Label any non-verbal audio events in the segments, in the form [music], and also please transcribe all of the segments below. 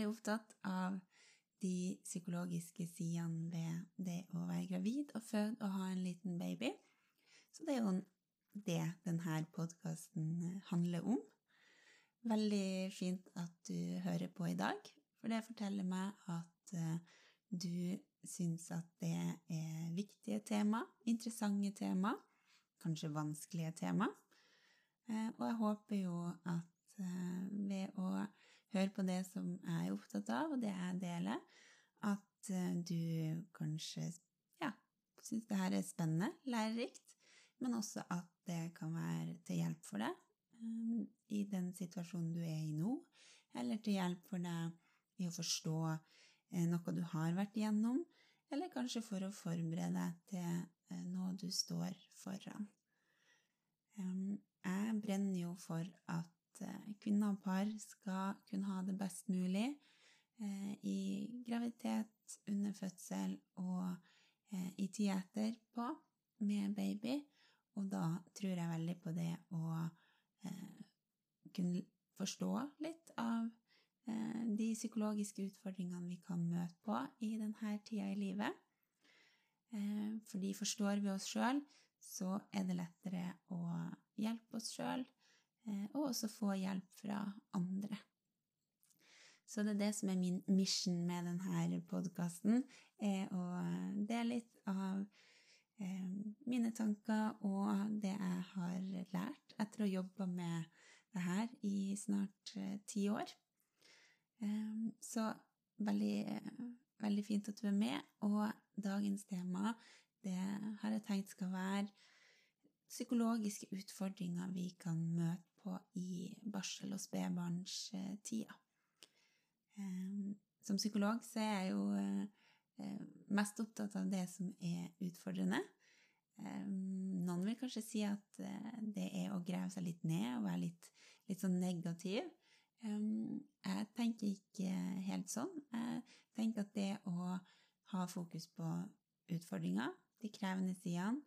Veldig opptatt av de psykologiske sidene ved det å være gravid og føde og ha en liten baby. Så det er jo det denne podkasten handler om. Veldig fint at du hører på i dag, for det forteller meg at eh, du syns at det er viktige tema, interessante tema, kanskje vanskelige tema. Eh, Og jeg håper jo at eh, ved å høre på det som jeg er opptatt av, og det jeg deler, at eh, du kanskje ja, syns det her er spennende, lærerikt, men også at det kan være til hjelp for deg eh, i den situasjonen du er i nå, eller til hjelp for deg i å forstå eh, noe du har vært igjennom, eller kanskje for å forberede deg til eh, noe du står foran. Em, Jeg brenner jo for at eh, kvinner og par skal kunne ha det best mulig eh, i graviditet, under fødsel og eh, i tida etterpå med baby. Og da tror jeg veldig på det å kunne forstå litt av de psykologiske utfordringene vi kan møte på i denne tida i livet. Fordi forstår vi oss sjøl, så er det lettere å hjelpe oss sjøl, og også få hjelp fra andre. Så det er det som er min mission med denne podkasten, er å dele litt av eh, mine tanker og det jeg har lært etter å ha jobba med det her i snart eh, ti år. Eh, så veldig, eh, veldig fint at du er med, og dagens tema det har jeg tenkt skal være psykologiske utfordringer vi kan møte på i barsel- og spedbarnstida. Eh, Som psykolog så er jeg jo eh, mest opptatt av det som er utfordrende. Eh, Noen vil kanskje si at eh, det er å grave seg litt ned og være litt, litt sånn negativ. Eh, Jeg tenker ikke helt sånn. Jeg tenker at det å ha fokus på utfordringer, de krevende sidene,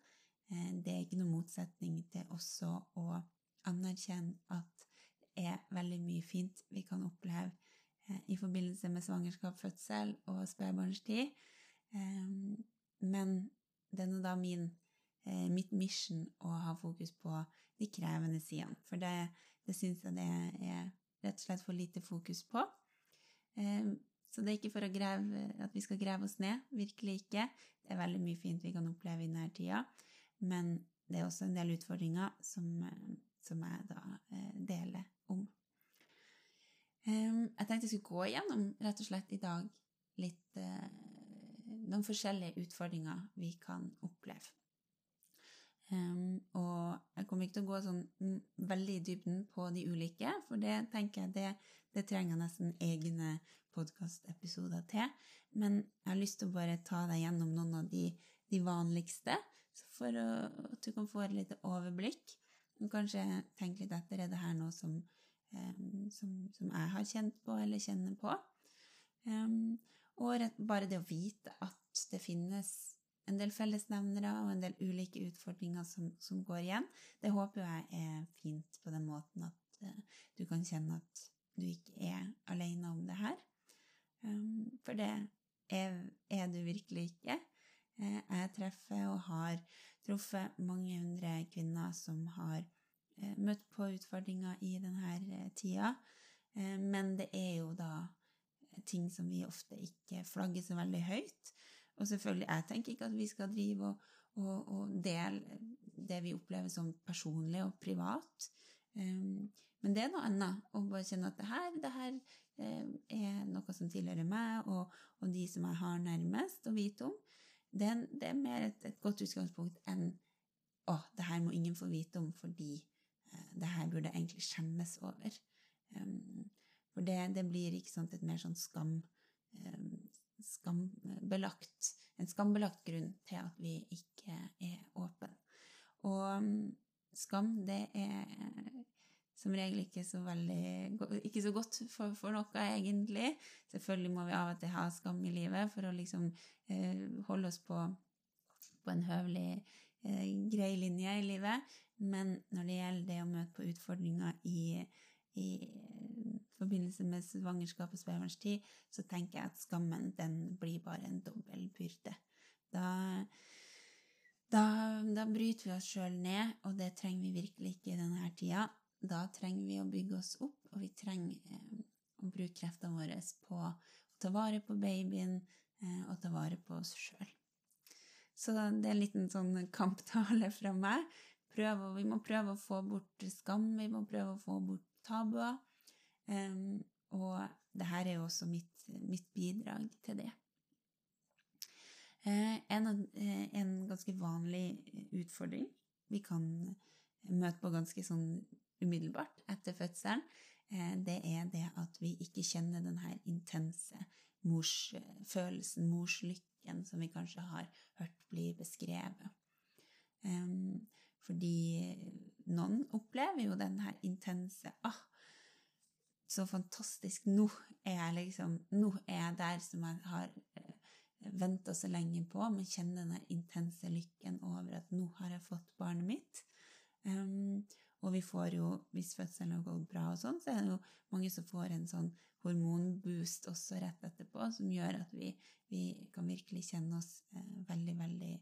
eh, det er ikke noen motsetning til også å anerkjenne at det er veldig mye fint vi kan oppleve eh, i forbindelse med svangerskap, fødsel og spedbarnstid. Eh, Men det er nå da min, eh, mitt mission å ha fokus på de krevende sidene. For det, det syns jeg det er rett og slett for lite fokus på. Eh, Så det er ikke for å grave, at vi skal grave oss ned, virkelig ikke. Det er veldig mye fint vi kan oppleve i denne tida, men det er også en del utfordringer som, eh, som jeg da eh, deler om. Jeg tenkte jeg skulle gå igjennom rett og slett i dag litt eh, noen forskjellige utfordringer vi kan oppleve. Um, og jeg kommer ikke til å gå sånn mm, veldig i dybden på de ulike, for det tenker jeg det, det trenger nesten egne podkastepisoder til. Men jeg har lyst til å bare ta deg gjennom noen av de, de vanligste, for å, at du kan få et lite overblikk. Og kanskje tenke litt etter er det her noe som, som, som jeg har kjent på eller kjenner på. Og bare det å vite at det finnes en del fellesnevnere og en del ulike utfordringer som, som går igjen, det håper jeg er fint på den måten at eh, du kan kjenne at du ikke er alene om det her. For det er, er du virkelig ikke. Eh, jeg treffer og har truffet mange hundre kvinner som har eh, møtt på utfordringer i denne eh, tida, eh, men det er jo da ting som vi ofte ikke flagger så veldig høyt. Og selvfølgelig, jeg tenker ikke at vi skal drive og, og, og dele det vi opplever som personlig og privat. Um, men det er noe annet å bare kjenne at det her, det her er noe som tilhører meg og, og de som jeg har nærmest å vite om. Det, er- det er mer et, et godt utgangspunkt enn å, det her må ingen få vite om fordi eh, det her burde egentlig skjemmes over. Um, For det, det blir ikke sant, et mer sånn skam, um, skambelagt En skambelagt grunn til at vi ikke er åpne. Og um, skam, det er som regel ikke så veldig Ikke så godt for, for, noe, egentlig. Selvfølgelig må vi av og til ha skam i livet for å liksom eh, holde oss på, på en høvelig, eh, grei linje i livet. Men når det gjelder det å møte på utfordringer i, i forbindelse med svangerskap og spedbarnstid, så tenker jeg at skammen den blir bare en dobbel byrde. Da, da, da bryter vi oss sjøl ned, og det trenger vi virkelig ikke i denne tida. Da trenger vi å bygge oss opp, og vi trenger eh, å bruke kreftene våre på å ta vare på babyen eh, og ta vare på oss sjøl. Så det er en liten sånn kamptale fra meg. Prøv, vi må prøve å få bort skam, vi må prøve å få bort tabuer. Og det her er jo også mitt, mitt bidrag til det. Uh, en, en, ganske vanlig utfordring vi kan møte på ganske sånn umiddelbart etter fødselen, eh, det er det at vi ikke kjenner den her intense morsfølelsen, morslykken, som vi kanskje har hørt bli beskrevet. Fordi noen opplever jo den her intense ah, så fantastisk. Nå er jeg liksom Nå er jeg der som jeg har eh, venta så lenge på, men kjenner den intense lykken over at nå har jeg fått barnet mitt. Um, og vi får jo, hvis fødselen har gått bra, og sånn, så er det jo mange som får en sånn hormonboost også rett etterpå, som gjør at vi, vi kan virkelig kjenne oss eh, veldig, veldig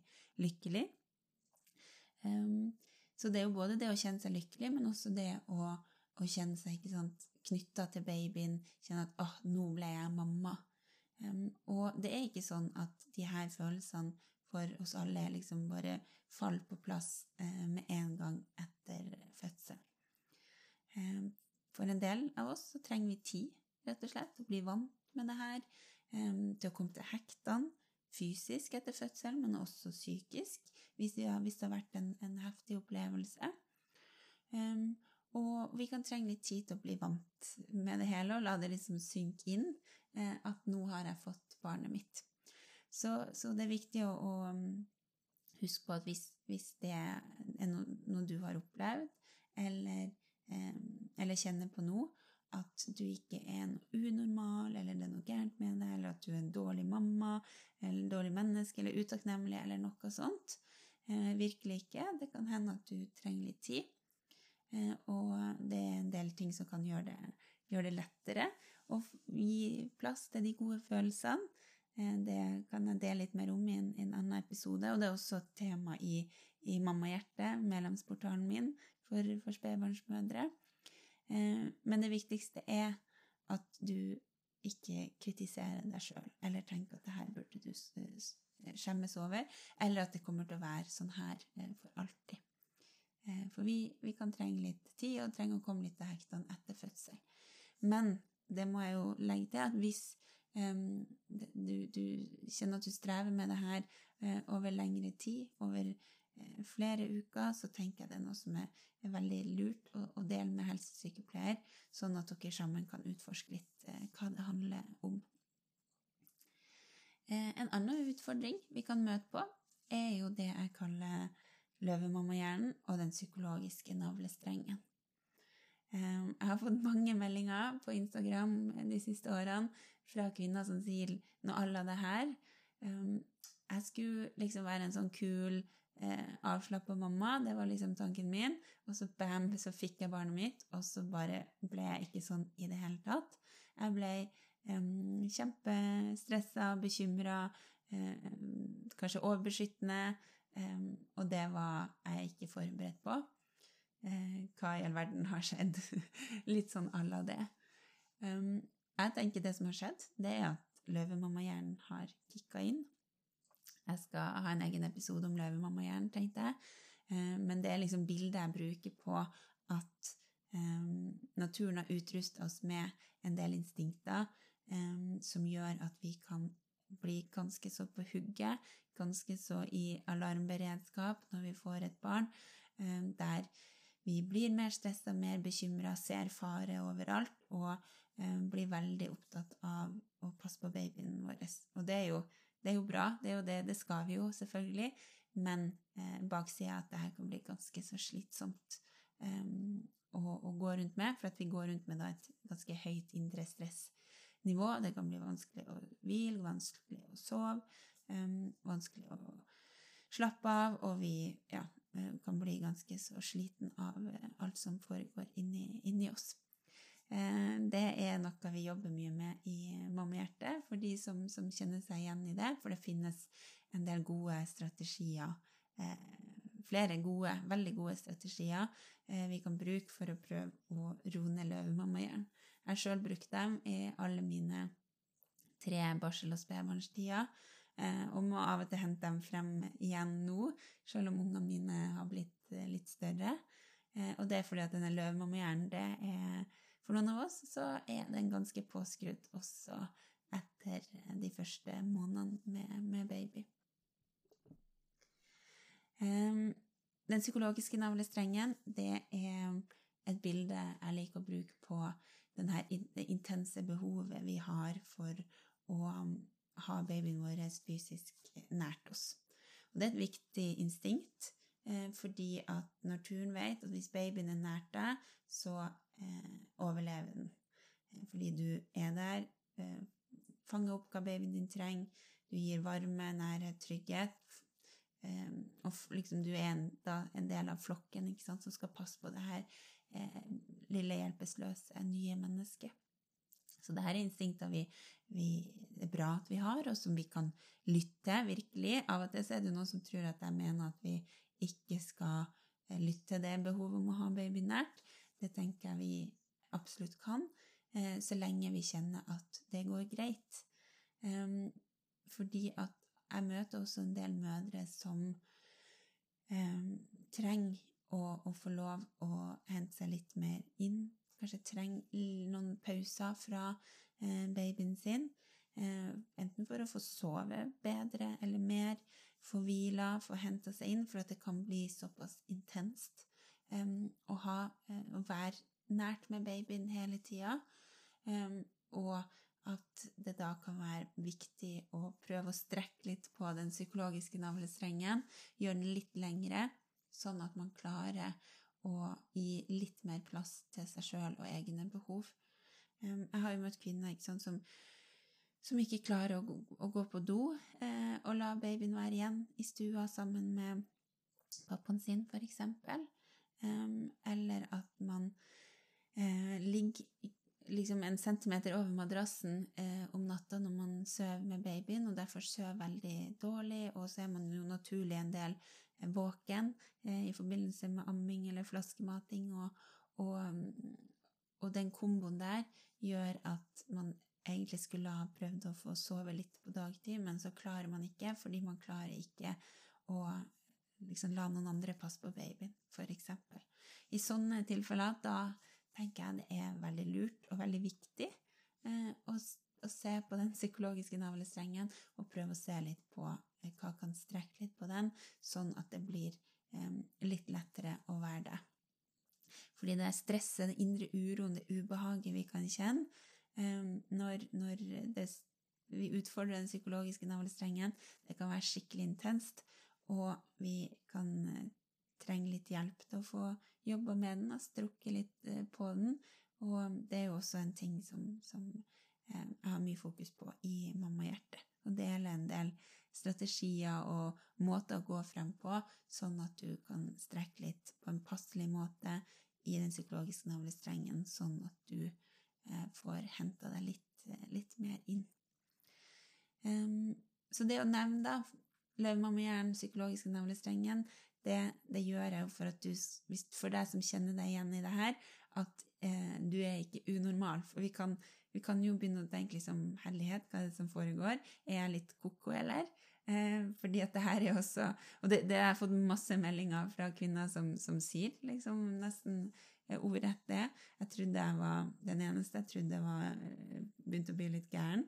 lykkelig. Um, så det er jo både det å kjenne seg lykkelig, men også det å, å kjenne seg knytta til babyen, kjenne at 'Å, oh, nå ble jeg mamma'. Um, og det er ikke sånn at de her følelsene for oss alle liksom bare faller på plass eh, med en gang etter fødsel. Eh, for en del av oss så trenger vi tid, rett og slett, til å bli vant med det her, eh, til å komme til hektene fysisk etter fødsel, men også psykisk, hvis det har, vært en, en, heftig opplevelse. Og vi kan trenge litt tid til å bli vant med det hele og la det liksom synke inn at nå har jeg fått barnet mitt. Så, så, det er viktig å, å um, huske på at hvis, hvis, det er noe, noe du har opplevd, eller, eh, eller, kjenner på noe, at du ikke er noe unormal, eller det er noe gærent med deg, eller at du er en dårlig mamma, eller en dårlig menneske, eller utakknemlig, eller noe sånt. Eh, virkelig ikke. Det kan hende at du trenger litt tid. Eh, og det er en del ting som kan gjøre det, gjøre det lettere å gi plass til de gode følelsene. Eh, det kan jeg dele litt mer om i en, en annen episode, og det er også et tema i, i Mammahjertet, medlemsportalen min for, for spedbarnsmødre. Eh, men det viktigste er at du ikke kritiserer deg sjøl, eller tenker at det her burde du skjemmes over, eller at det kommer til å være sånn her eh, for alltid. For vi, vi, kan trenge litt tid, og trenger å komme litt til hektene etter fødsel. Men det må jeg jo legge til at hvis du, du, kjenner at du strever med det her uh, over lengre tid, over uh, flere uker, så tenker jeg det er noe som er, veldig lurt å, å, dele med helsesykepleier, sånn at dere sammen kan utforske litt uh, hva det handler om. en annen utfordring vi kan møte på, er jo det jeg kaller løvemammahjernen og den psykologiske navlestrengen. Jeg har fått mange meldinger på Instagram de siste årene fra kvinner som sier noe à la det her. Um, jeg skulle liksom være en sånn kul, eh, avslappa mamma. Det var liksom tanken min. Og så bam, så fikk jeg barnet mitt, og så bare ble jeg ikke sånn i det hele tatt. Jeg ble um, kjempestressa, bekymra, kanskje overbeskyttende. Og det var jeg ikke forberedt på. Uh, hva i all verden har skjedd? [laughs] Litt sånn à la det. Um, jeg tenker det som har skjedd, det er at løvemammahjernen har kicka inn. Jeg skal ha en egen episode om løvemammahjernen, tenkte jeg. Eh, men det er liksom bildet jeg bruker på at um, naturen har utrusta oss med en del instinkter um, som gjør at vi kan bli ganske så på hugget, ganske så i alarmberedskap når vi får et barn, um, der vi blir mer stressa, mer bekymra, ser fare overalt og eh, blir veldig opptatt av å passe på babyen vår. Og det er jo, det er jo bra, det er jo det, det skal vi jo selvfølgelig, men eh, baksida er at det her kan bli ganske så slitsomt eh, å, å, gå rundt med, for at vi går rundt med da, et ganske høyt indre stressnivå. Det kan bli vanskelig å hvile, vanskelig å sove, eh, vanskelig å slappe av, og vi ja, kan bli ganske så sliten av eh, alt som foregår inni, inni oss. Eh, det er noe vi jobber mye med i Mammahjertet, for de som, som, kjenner seg igjen i det. For det finnes en del gode strategier, flere gode, veldig gode strategier vi kan bruke for å prøve å roe ned løvemammahjernen. Jeg har sjøl brukt dem i alle mine tre barsel- og spedbarnstider. Eh, og må av og til hente dem frem igjen nå, selv om ungene mine har blitt eh, litt større. Eh, og det er fordi at denne løvmammahjernen, det er For noen av oss så er den ganske påskrudd også etter de første månedene med, med baby. Den psykologiske navlestrengen, det er et bilde jeg liker å bruke på det intense behovet vi har for å ha babyen vår fysisk nært oss. Og det er et viktig instinkt, eh, fordi at naturen vet at hvis babyen er nært deg, så eh, overlever den. Eh, fordi du er der, fanger opp hva babyen din trenger, du gir varme, nærhet, trygghet. Og liksom du er en, da, en, del av flokken sant, som skal passe på det her lille hjelpeløse nye mennesket. Så det her er instinkter vi, vi, det er bra at vi har, og som vi kan lytte virkelig. Av og til er det noen som tror at jeg mener at vi ikke skal eh, lytte til det behovet om å ha baby nært. Det tenker jeg vi absolutt kan, eh, så lenge vi kjenner at det går greit. Ehm, fordi at jeg møter også en del mødre som ehm, trenger å, å få lov å hente seg litt mer inn kanskje trenger noen pauser fra eh, babyen sin. Eh, enten for å få sove bedre eller mer, få hvila, få henta seg inn, for at det kan bli såpass intenst å, ha, eh, å være nært med babyen hele tida. og at det da kan være viktig å prøve å strekke litt på den psykologiske navlestrengen, gjøre den litt lengre, sånn at man klarer og gi litt mer plass til seg sjøl og egne behov. Jeg har jo møtt kvinner ikke sant, som, som, ikke klarer å, å gå på do eh, og la babyen være igjen i stua sammen med pappaen sin, eksempel. Um, eller at man eh, ligger liksom en centimeter over madrassen eh, om natta når man sover med babyen, og derfor sover veldig dårlig, og så er man jo naturlig en del våken eh, i forbindelse med amming eller flaskemating, og, og, og, den komboen der gjør at man egentlig skulle ha prøvd å få sove litt på dagtid, men så klarer man ikke, fordi man klarer ikke å liksom la noen andre passe på babyen, f.eks. I sånne tilfeller, da tenker jeg det er veldig lurt og veldig viktig eh, å, å, se på den psykologiske navlestrengen og prøve å se litt på hva kan strekke litt på den, sånn at det blir um, litt lettere å være det. Fordi det er stresset, den indre uroen, det ubehaget vi kan kjenne um, når, når det, vi utfordrer den psykologiske navlestrengen, det kan være skikkelig intenst, og vi kan trenge litt hjelp til å få jobba med den og strukket litt på den. Og det er jo også en ting som, som jeg har mye fokus på i Mammahjertet. Å dele en del strategier og måter å gå frem på, sånn at du kan strekke litt på en passelig måte i den psykologiske navlestrengen, sånn at du eh, får henta deg litt, eh, litt, mer inn. Um, så det å nevne da, løvmammahjernen, psykologiske navlestrengen, det, det, gjør jeg for at du, for deg som kjenner deg igjen i det her, at eh, du er ikke unormal. For vi kan, vi kan jo begynne å tenke liksom herlighet, hva er det som foregår? Er jeg litt ko-ko, eller? Eh, fordi at det her er også Og det, det har jeg fått masse meldinger fra kvinner som, som sier liksom nesten ordrett det. Jeg trodde jeg var den eneste. Jeg trodde jeg var eh, begynte å bli litt gæren.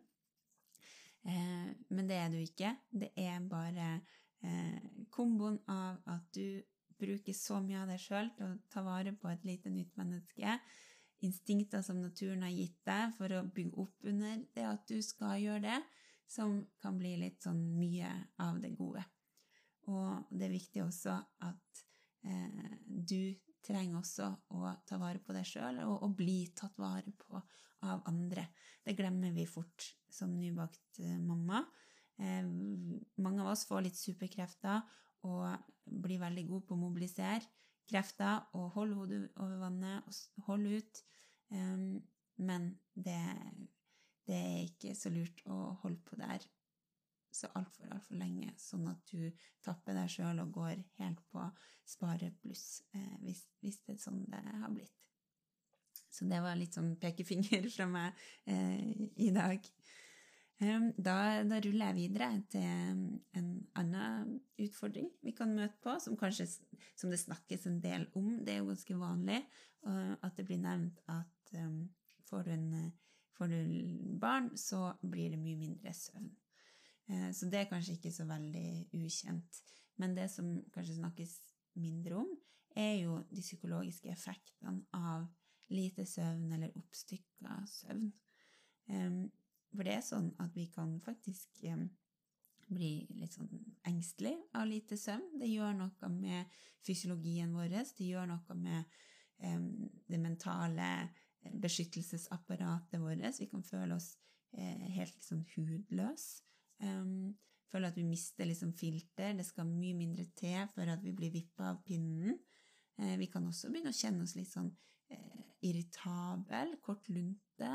Eh, men det er du ikke. Det er bare eh, komboen av at du bruker så mye av deg sjøl til å ta vare på et lite nytt menneske. Instinkter som naturen har gitt deg for å bygge opp under det at du skal gjøre det, som kan bli litt sånn mye av det gode. Og det er viktig også at eh, du trenger også å ta vare på deg sjøl og, og, bli tatt vare på av andre. Det glemmer vi fort som nybakt eh, mamma. Eh, mange av oss får litt superkrefter og blir veldig gode på å mobilisere krefter og holde hodet over vannet og holde ut. Eh, men det, det er ikke så lurt å holde på der så altfor, altfor lenge, sånn at du tapper deg sjøl og går helt på sparepluss eh, hvis, hvis, det er sånn det har blitt. Så det var litt sånn pekefinger fra meg eh, i dag. Um, da, da, ruller jeg videre til en annen utfordring vi kan møte på, som kanskje som det snakkes en del om. Det er jo ganske vanlig uh, at det blir nevnt at um, får, du en, får du barn, så blir det mye mindre søvn. Eh, så det er kanskje ikke så veldig ukjent. Men det som kanskje snakkes mindre om, er jo de psykologiske effektene av lite søvn eller oppstykka søvn. For det er sånn at vi kan faktisk bli litt sånn engstelig av lite søvn. Det gjør noe med fysiologien vår, det gjør noe med det mentale beskyttelsesapparatet vårt. Vi kan føle oss eh, helt liksom hudløse. Um, føler at vi mister liksom filter. Det skal mye mindre til for at vi blir vippa av pinnen. Eh, vi kan også begynne å kjenne oss litt sånn eh, irritabel, kort lunte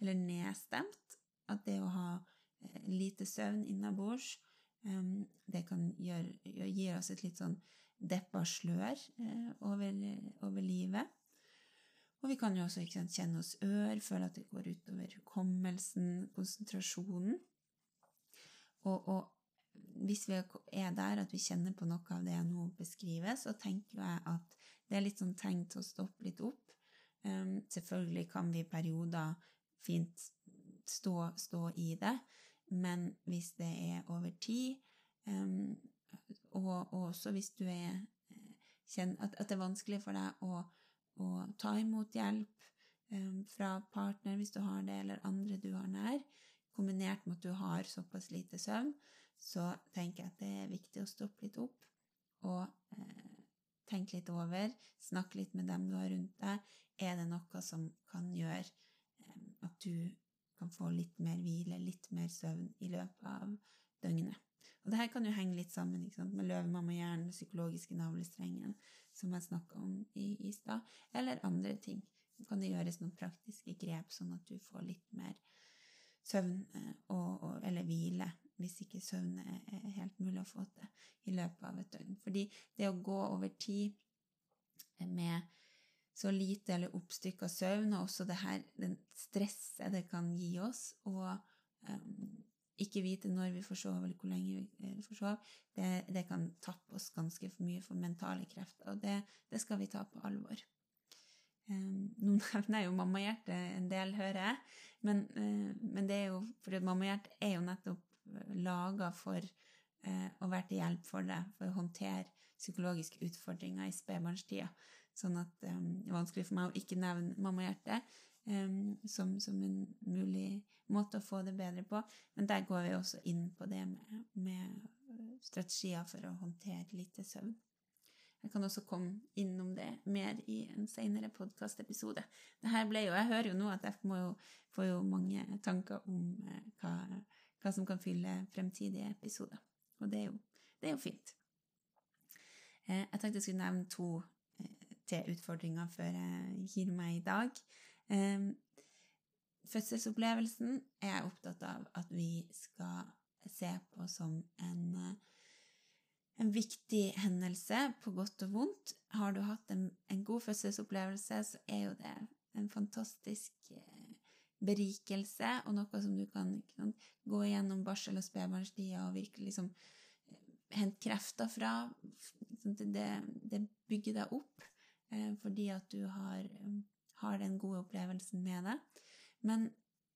eller nedstemt. At det å ha eh, lite søvn innabords, um, det kan gjøre, gi oss et litt sånn deppa slør eh, over, over, livet. Og vi kan jo også sant, kjenne oss ør, føle at det går utover hukommelsen, konsentrasjonen. Og, og, hvis vi er der at vi kjenner på noe av det jeg nå beskriver, så tenker jeg at det er litt sånn tegn til å stoppe litt opp. Um, selvfølgelig kan vi i perioder fint stå, stå, i det, men hvis det er over tid, um, og, og, også hvis du er kjenner at, at, det er vanskelig for deg å, å ta imot hjelp um, fra partner hvis du har det, eller andre du har nær, kombinert med at du har såpass lite søvn, så tenker jeg at det er viktig å stoppe litt opp og eh, tenke litt over, snakke litt med dem du har rundt deg. Er det noe som kan gjøre eh, at du kan få litt mer hvile, litt mer søvn i løpet av døgnet? Og det her kan jo henge litt sammen med løvemammahjernen, den psykologiske navlestrengen, som jeg snakka om i, i stad, eller andre ting. Så kan det gjøres noen praktiske grep, sånn at du får litt mer søvn eh, og, og, eller hvile, hvis ikke søvn er helt mulig å få til i løpet av et døgn. Fordi det å gå over tid med så lite eller oppstykka søvn, og også det her, den stresset det kan gi oss, og um, ikke vite når vi får sove, eller hvor lenge vi eh, får sove, det, det, kan tappe oss ganske for mye for mentale krefter, og det, det skal vi ta på alvor. Um, nå [laughs] nevner jeg jo mammahjertet en del, hører jeg, men, uh, men det er jo fordi mammahjertet er jo nettopp eh, laga for uh, å være til hjelp for deg, for å håndtere psykologiske utfordringer i spedbarnstida. Sånn at um, det er vanskelig for meg å ikke nevne mammahjertet um, som, som, en mulig måte å få det bedre på. Men der går vi også inn på det med, med strategier for å håndtere lite søvn. Jeg kan også komme innom det mer i en senere podkastepisode. Jeg hører jo nå at jeg jo, får jo mange tanker om eh, hva, hva, som kan fylle fremtidige episoder. Og det er jo, det er jo fint. Eh, jeg tenkte jeg skulle nevne to eh, til utfordringer før jeg gir meg i dag. Eh, fødselsopplevelsen er jeg opptatt av at vi skal se på som en eh, en viktig hendelse, på godt og vondt. Har du hatt en, en god fødselsopplevelse, så er jo det en fantastisk eh, berikelse, og noe som du kan, kan gå gjennom barsel- og spedbarnstida og virkelig liksom eh, hente krefter fra. Sånn det, det, bygger deg opp fordi at du har, har, den gode opplevelsen med det. Men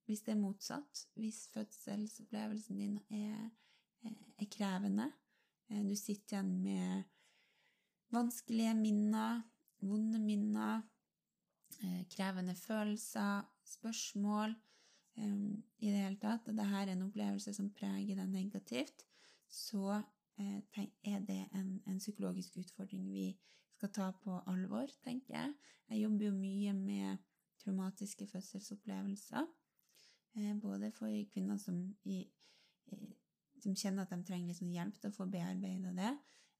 hvis det er motsatt, hvis fødselsopplevelsen din er, er krevende, Eh, du sitter igjen med vanskelige minner, vonde minner, eh, krevende følelser, spørsmål i det hele tatt, og dette er en opplevelse som preger deg negativt, så eh, er det en, en, psykologisk utfordring vi skal ta på alvor, tenker jeg. Jeg jobber jo mye med traumatiske fødselsopplevelser, eh, både for kvinner som, i, som, kjenner at de trenger liksom hjelp til å få bearbeida det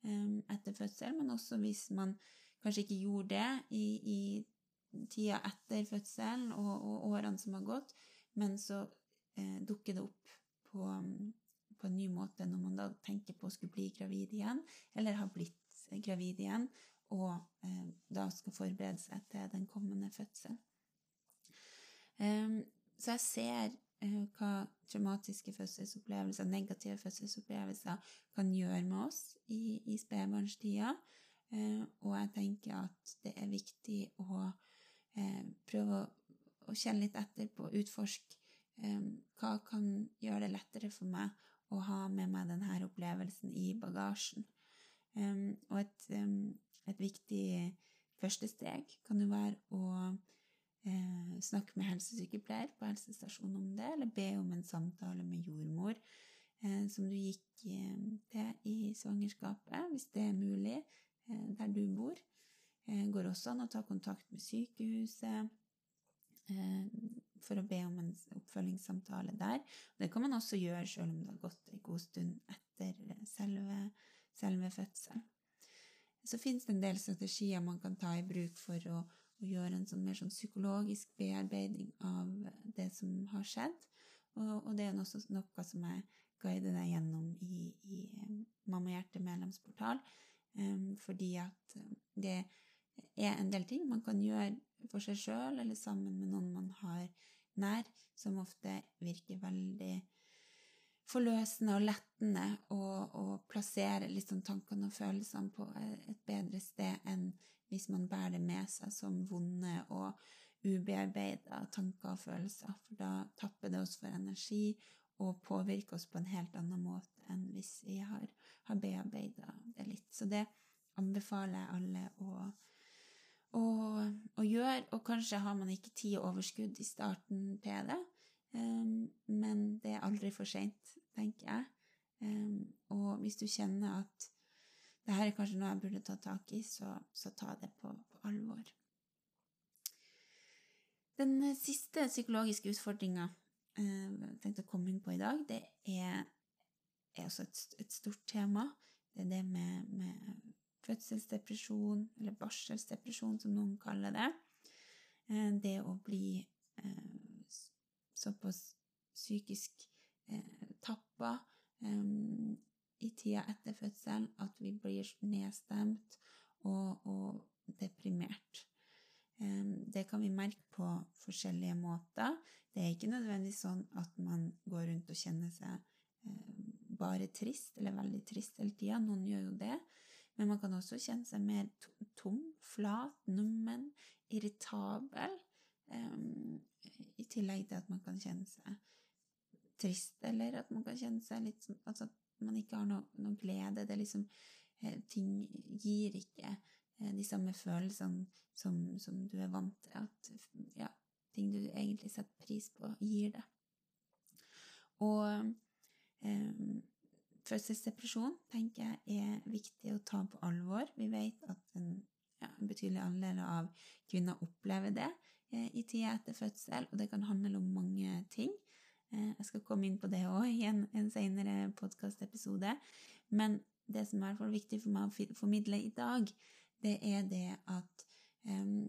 um, etter fødsel, men også hvis man kanskje ikke gjorde det i, i tida etter fødselen og, og, årene som har gått, men så eh, dukker det opp på, på, en ny måte når man da tenker på å skulle bli gravid igjen, eller har blitt gravid igjen, og eh, da skal forberede seg til den kommende fødselen. Um, så jeg ser uh, hva traumatiske fødselsopplevelser, negative fødselsopplevelser, kan gjøre med oss i, i spedbarnstida. Uh, og jeg tenker at det er viktig å uh, prøve å å, kjenne litt etter på, utforske um, hva kan gjøre det lettere for meg å ha med meg denne opplevelsen i bagasjen. Um, og et, um, et, viktig første steg kan jo være å eh, snakke med helsesykepleier på helsestasjonen om det, eller be om en samtale med jordmor eh, som du gikk eh, til i svangerskapet, hvis det er mulig, der du bor. Det går også an å ta kontakt med sykehuset Eh, for å be om en oppfølgingssamtale der. Det kan man også gjøre selv om det har gått en god stund etter selve, selve fødselen. Så finnes det en del strategier man kan ta i bruk for å, å gjøre en sånn mer sånn psykologisk bearbeiding av det som har skjedd. Og, og det er også noe som jeg guider deg gjennom i, i Mamma Hjerte medlemsportal, um, fordi at det er en del ting man kan gjøre for seg sjøl eller sammen med noen man har nær, som ofte virker veldig forløsende og lettende å plassere liksom tankene og følelsene på et bedre sted enn hvis man bærer det med seg som vonde og ubearbeida tanker og følelser. For da tapper det oss for energi og påvirker oss på en helt annen måte enn hvis vi har, har bearbeida det litt. Så det anbefaler jeg alle å å, å, gjøre. Og kanskje har man ikke tid og overskudd i starten til det, men det er aldri for seint, tenker jeg. Um, og hvis du kjenner at det her er kanskje noe jeg burde ta tak i, så, så ta det på, på, alvor. Den siste psykologiske utfordringa eh, jeg tenkte å komme inn på i dag, det er, er også et, et, stort tema. Det er det med, med fødselsdepresjon, eller barselsdepresjon, som noen kaller det. Eh, det å bli eh, såpass psykisk eh, tappa i tida etter fødselen at vi blir nedstemt og, og deprimert. Det kan vi merke på forskjellige måter. Det er ikke nødvendigvis sånn at man går rundt og kjenner seg bare trist eller veldig trist hele tida. Noen gjør jo det. Men man kan også kjenne seg mer tom, flat, nummen, irritabel. Um, I tillegg til at man kan kjenne seg trist, eller at man kan kjenne seg litt sånn Altså at man ikke har noe, noe glede. Det er liksom eh, Ting gir ikke eh, de samme følelsene som, som, du er vant til. At ja, ting du egentlig setter pris på, gir det. Og um, Fødselsdepresjon tenker jeg er viktig å ta på alvor. Vi vet at en, ja, en betydelig andel av kvinner opplever det i tida etter fødsel, og det kan handle om mange ting. Eh, jeg skal komme inn på det òg i en, en seinere podkastepisode. Men det som er viktig for meg å formidle i dag, det er det at um,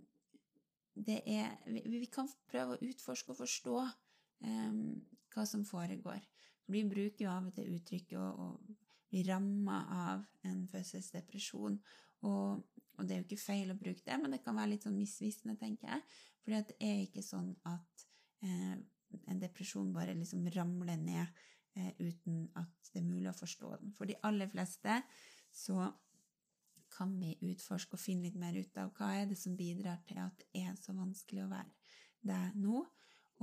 det er, vi, vi, kan prøve å utforske og forstå um, hva som foregår. Vi bruker jo av og til uttrykket å, å bli ramma av en fødselsdepresjon. Og, og, det er jo ikke feil å bruke det, men det kan være litt sånn misvisende, tenker jeg. For det er ikke sånn at eh, en depresjon bare liksom ramler ned eh, uten at det er mulig å forstå den. For de aller fleste så kan vi utforske og finne litt mer ut av hva er det som bidrar til at det er så vanskelig å være der nå.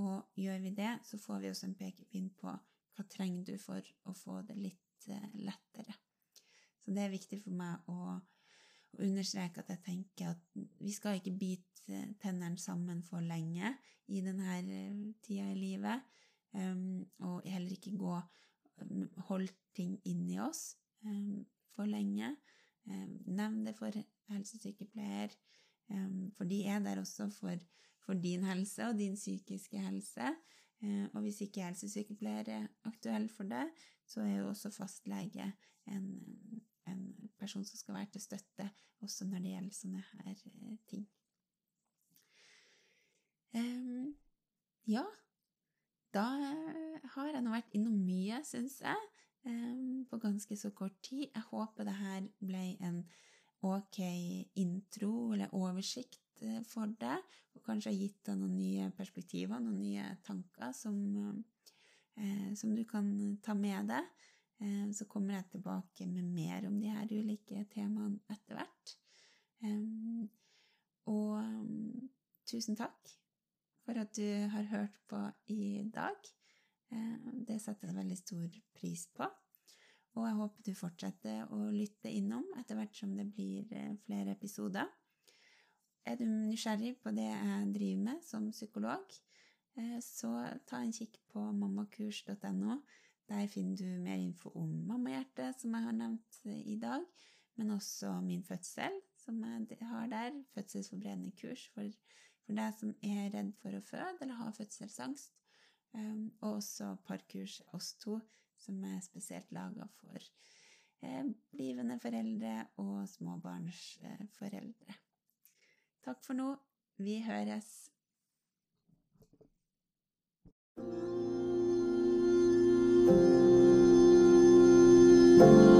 Og gjør vi det, så får vi også en pekepinn på hva trenger du for å få det litt eh, lettere? Så det er viktig for meg å, understreke at jeg tenker at vi skal ikke bite tennene sammen for lenge i denne tida i livet, um, og heller ikke gå holde ting inni oss um, for lenge. Um, nevn det for helsesykepleier, for de er der også for, for din helse og din psykiske helse. Og hvis ikke helsesykepleier er aktuell for det, så er jo også fastlege en, en person som skal være til støtte også når det gjelder sånne her eh, ting. Um, ja, da har jeg nå vært innom mye, syns jeg, um, på ganske så kort tid. Jeg håper det her ble en ok intro eller oversikt eh, for deg, og kanskje har gitt deg noen nye perspektiver, noen nye tanker som, eh, som du kan ta med deg. Eh, så kommer jeg tilbake med mer om de her ulike temaene etter hvert. Og mm, tusen takk for at du har hørt på i dag. Det setter jeg veldig stor pris på. Og jeg håper du fortsetter å lytte innom etter hvert som det blir eh, flere episoder. Er du nysgjerrig på det jeg driver med som psykolog, eh, så ta en kikk på mammakurs.no. Der finner du mer info om mammahjertet, som jeg har nevnt eh, i dag, men også min fødsel, som jeg har der. Fødselsforberedende kurs for, for deg som er redd for å føde eller har fødselsangst. Um, og også parkurs oss to, som er spesielt laga for eh, blivende foreldre og småbarnsforeldre. Takk for nå. Vi høres. thank you